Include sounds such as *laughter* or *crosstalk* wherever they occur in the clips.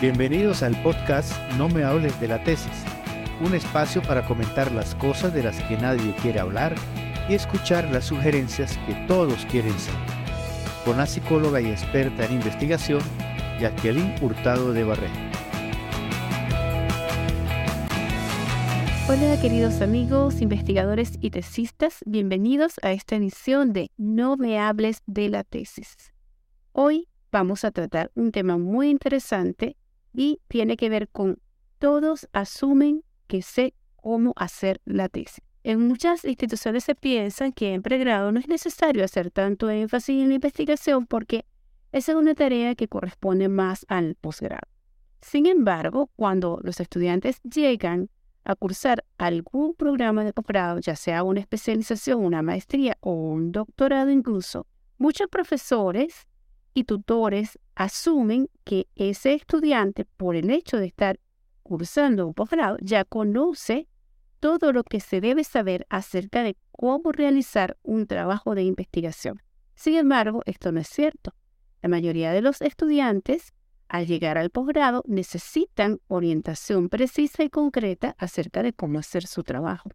Bienvenidos al podcast No me hables de la tesis, un espacio para comentar las cosas de las que nadie quiere hablar y escuchar las sugerencias que todos quieren saber. Con la psicóloga y experta en investigación, Jacqueline Hurtado de Barrera. Hola queridos amigos, investigadores y tesistas, bienvenidos a esta edición de No me hables de la tesis. Hoy vamos a tratar un tema muy interesante y tiene que ver con todos asumen que sé cómo hacer la tesis. En muchas instituciones se piensa que en pregrado no es necesario hacer tanto énfasis en la investigación porque esa es una tarea que corresponde más al posgrado. Sin embargo, cuando los estudiantes llegan a cursar algún programa de posgrado, ya sea una especialización, una maestría o un doctorado incluso, muchos profesores y tutores asumen que ese estudiante, por el hecho de estar cursando un posgrado, ya conoce todo lo que se debe saber acerca de cómo realizar un trabajo de investigación. Sin embargo, esto no es cierto. La mayoría de los estudiantes, al llegar al posgrado, necesitan orientación precisa y concreta acerca de cómo hacer su trabajo.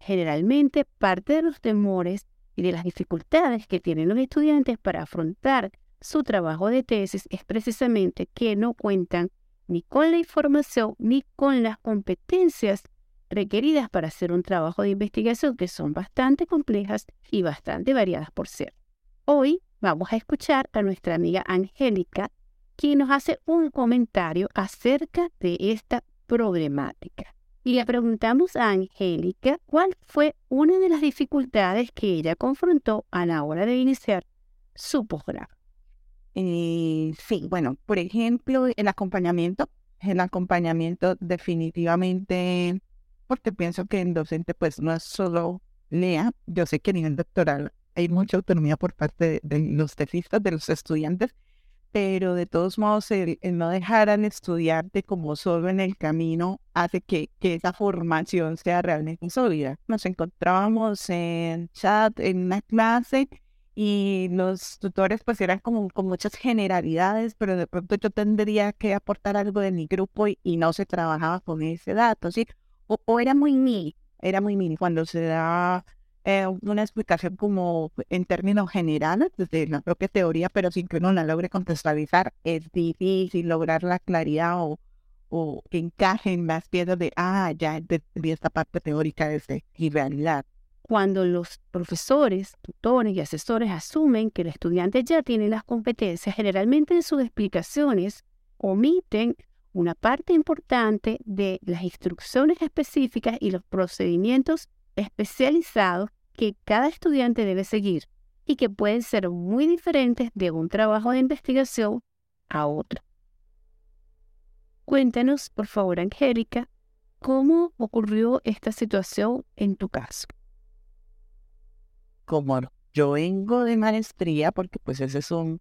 Generalmente, parte de los temores y de las dificultades que tienen los estudiantes para afrontar su trabajo de tesis es precisamente que no cuentan ni con la información ni con las competencias requeridas para hacer un trabajo de investigación que son bastante complejas y bastante variadas por ser. Hoy vamos a escuchar a nuestra amiga Angélica, quien nos hace un comentario acerca de esta problemática. Y le preguntamos a Angélica cuál fue una de las dificultades que ella confrontó a la hora de iniciar su posgrado. Eh, sí, bueno, por ejemplo, el acompañamiento. El acompañamiento definitivamente, porque pienso que el docente pues no es solo lea, yo sé que a nivel doctoral hay mucha autonomía por parte de, los tesistas, de los estudiantes, pero de todos modos el, no dejar al estudiante como solo en el camino hace que, que esa formación sea realmente sólida. Nos encontrábamos en chat, en una clase, y los tutores pues eran como con muchas generalidades, pero de pronto yo tendría que aportar algo de mi grupo y, no se trabajaba con ese dato, ¿sí? O, era muy mini, era muy mini cuando se da eh, una explicación como en términos generales, desde la propia teoría, pero sin que uno la logre contextualizar, es difícil lograr la claridad o, o que encajen las piezas de, ah, ya entendí esta parte teórica de y realidad cuando los profesores, tutores y asesores asumen que el estudiante ya tiene las competencias, generalmente en sus explicaciones omiten una parte importante de las instrucciones específicas y los procedimientos especializados que cada estudiante debe seguir y que pueden ser muy diferentes de un trabajo de investigación a otro. Cuéntanos, por favor, Angélica, cómo ocurrió esta situación en tu caso como yo vengo de maestría, porque pues ese es un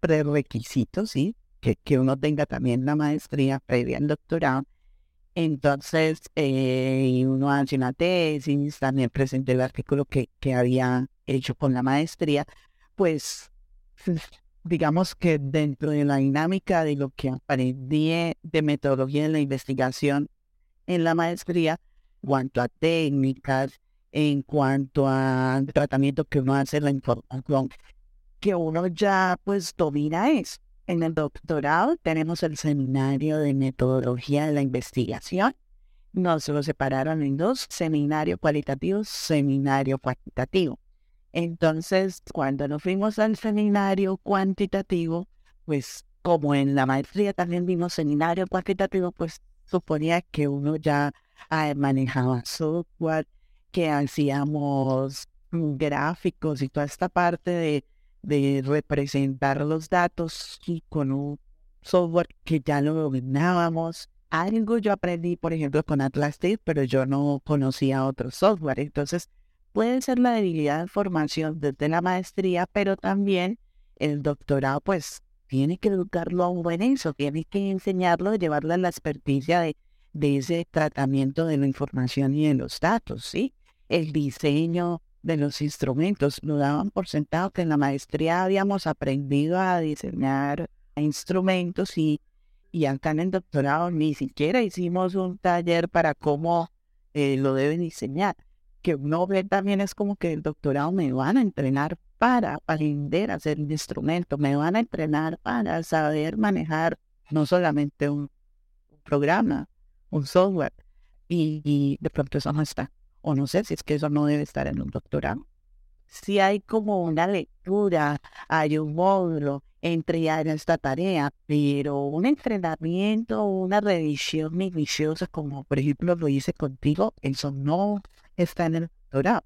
prerequisito, ¿sí? Que, que uno tenga también la maestría previa al doctorado. Entonces, eh, uno hace una tesis, también presenté el artículo que, que había hecho con la maestría, pues *laughs* digamos que dentro de la dinámica de lo que aprendí de metodología en la investigación en la maestría, cuanto a técnicas, en cuanto al tratamiento que uno hace la información que uno ya pues domina eso. En el doctorado tenemos el seminario de metodología de la investigación. Nos lo separaron en dos, seminario cualitativo, seminario cuantitativo. Entonces, cuando nos fuimos al seminario cuantitativo, pues como en la maestría también vimos seminario cuantitativo, pues suponía que uno ya ah, manejaba software, que hacíamos gráficos y toda esta parte de, de representar los datos y con un software que ya lo dominábamos. Algo yo aprendí, por ejemplo, con Atlas pero yo no conocía otro software. Entonces, puede ser la debilidad de formación desde la maestría, pero también el doctorado, pues, tiene que educarlo a un buen eso, tiene que enseñarlo, llevarle a la experticia de, de ese tratamiento de la información y de los datos, ¿sí? El diseño de los instrumentos. Lo daban por sentado que en la maestría habíamos aprendido a diseñar instrumentos y, Y acá en el doctorado ni siquiera hicimos un taller para cómo eh, lo deben diseñar. Que uno ve también es como que el doctorado me van a entrenar para aprender a hacer un instrumento, me van a entrenar para saber manejar no solamente un programa, un software, y, de pronto eso no está. O no sé si es que eso no debe estar en un doctorado. Si hay como una lectura, hay un módulo, entregar esta tarea, pero un entrenamiento, una revisión minuciosa, como por ejemplo lo hice contigo, eso no está en el doctorado.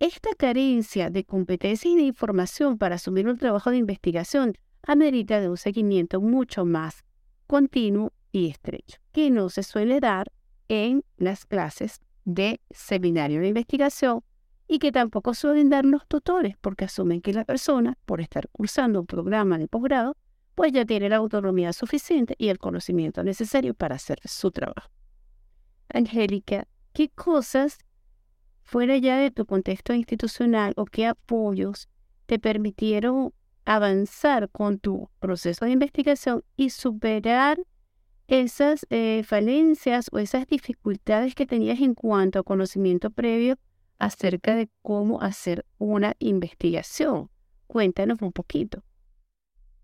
Esta carencia de competencia y de información para asumir un trabajo de investigación amerita de un seguimiento mucho más continuo y estrecho, que no se suele dar en las clases de seminario de investigación y que tampoco suelen dar los tutores porque asumen que la persona, por estar cursando un programa de posgrado, pues ya tiene la autonomía suficiente y el conocimiento necesario para hacer su trabajo. Angélica, ¿qué cosas fuera ya de tu contexto institucional o qué apoyos te permitieron avanzar con tu proceso de investigación y superar esas eh, falencias o esas dificultades que tenías en cuanto a conocimiento previo acerca de cómo hacer una investigación. Cuéntanos un poquito.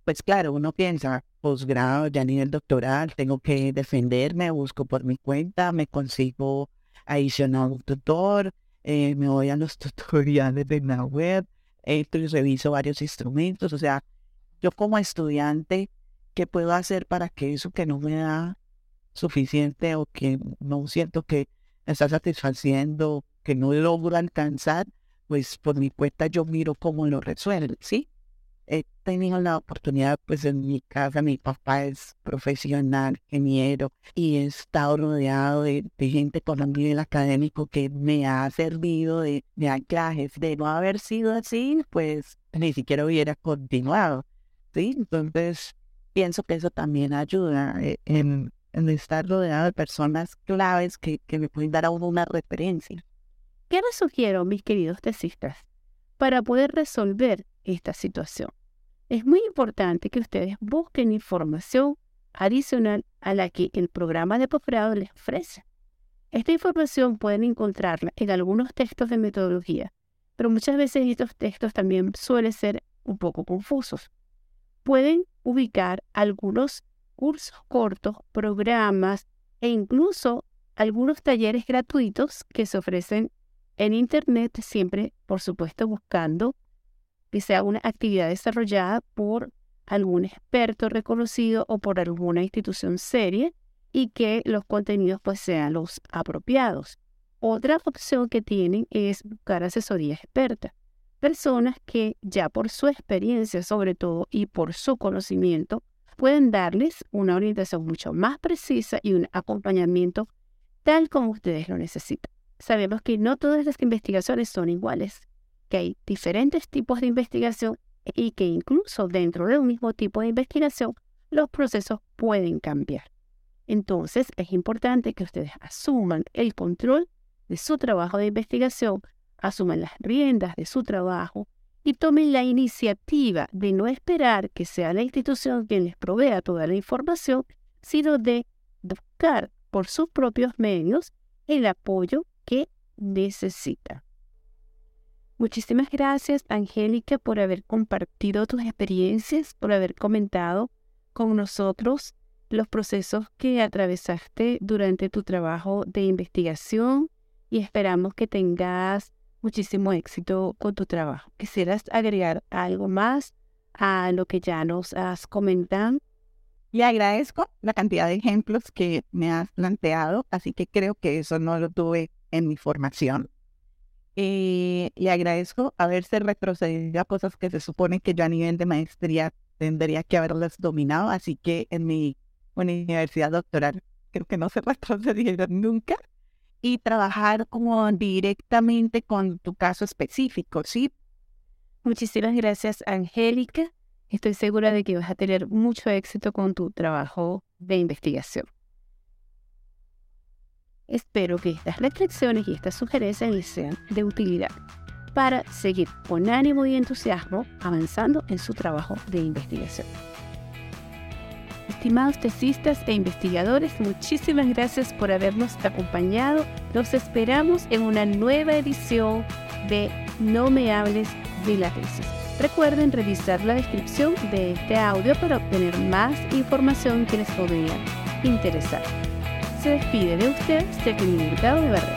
Pues claro, uno piensa, posgrado, ya ni el doctoral, tengo que defenderme, busco por mi cuenta, me consigo adicional un tutor, eh, me voy a los *laughs* tutoriales de la web, y reviso varios instrumentos, o sea, yo como estudiante ¿qué puedo hacer para que eso que no me da suficiente o que no siento que me está satisfaciendo, que no logro alcanzar, pues por mi cuenta yo miro cómo lo resuelvo, ¿sí? He tenido la oportunidad, pues en mi casa, mi papá es profesional, ingeniero, y he estado rodeado de, gente con un nivel académico que me ha servido de, de anclajes. De no haber sido así, pues ni siquiera hubiera continuado, ¿sí? Entonces, pienso que eso también ayuda eh, en, estar rodeado de personas claves que, que me pueden dar a uno una referencia. ¿Qué les sugiero, mis queridos tesistas, para poder resolver esta situación? Es muy importante que ustedes busquen información adicional a la que el programa de posgrado les ofrece. Esta información pueden encontrarla en algunos textos de metodología, pero muchas veces estos textos también suelen ser un poco confusos. Pueden ubicar algunos cursos cortos, programas e incluso algunos talleres gratuitos que se ofrecen en Internet, siempre, por supuesto, buscando que sea una actividad desarrollada por algún experto reconocido o por alguna institución seria y que los contenidos pues sean los apropiados. Otra opción que tienen es buscar asesoría experta personas que ya por su experiencia sobre todo y por su conocimiento pueden darles una orientación mucho más precisa y un acompañamiento tal como ustedes lo necesitan. Sabemos que no todas las investigaciones son iguales, que hay diferentes tipos de investigación y que incluso dentro de un mismo tipo de investigación los procesos pueden cambiar. Entonces es importante que ustedes asuman el control de su trabajo de investigación asuman las riendas de su trabajo y tomen la iniciativa de no esperar que sea la institución quien les provea toda la información, sino de buscar por sus propios medios el apoyo que necesitan. Muchísimas gracias, Angélica, por haber compartido tus experiencias, por haber comentado con nosotros los procesos que atravesaste durante tu trabajo de investigación y esperamos que tengas muchísimo éxito con tu trabajo. ¿Quisieras agregar algo más a lo que ya nos has comentado? Y agradezco la cantidad de ejemplos que me has planteado, así que creo que eso no lo tuve en mi formación. Y le agradezco haberse retrocedido a cosas que se supone que yo a nivel de maestría tendría que haberlas dominado, así que en mi universidad doctoral creo que no se *laughs* retrocedieron nunca y trabajar como directamente con tu caso específico, ¿sí? Muchísimas gracias, Angélica. Estoy segura de que vas a tener mucho éxito con tu trabajo de investigación. Espero que estas reflexiones y estas sugerencias les sean de utilidad para seguir con ánimo y entusiasmo avanzando en su trabajo de investigación. Estimados tesistas e investigadores, muchísimas gracias por habernos acompañado. Los esperamos en una nueva edición de No me hables de la tesis. Recuerden revisar la descripción de este audio para obtener más información que les podría interesar. Se despide de usted, Stephanie Mercado de Barra.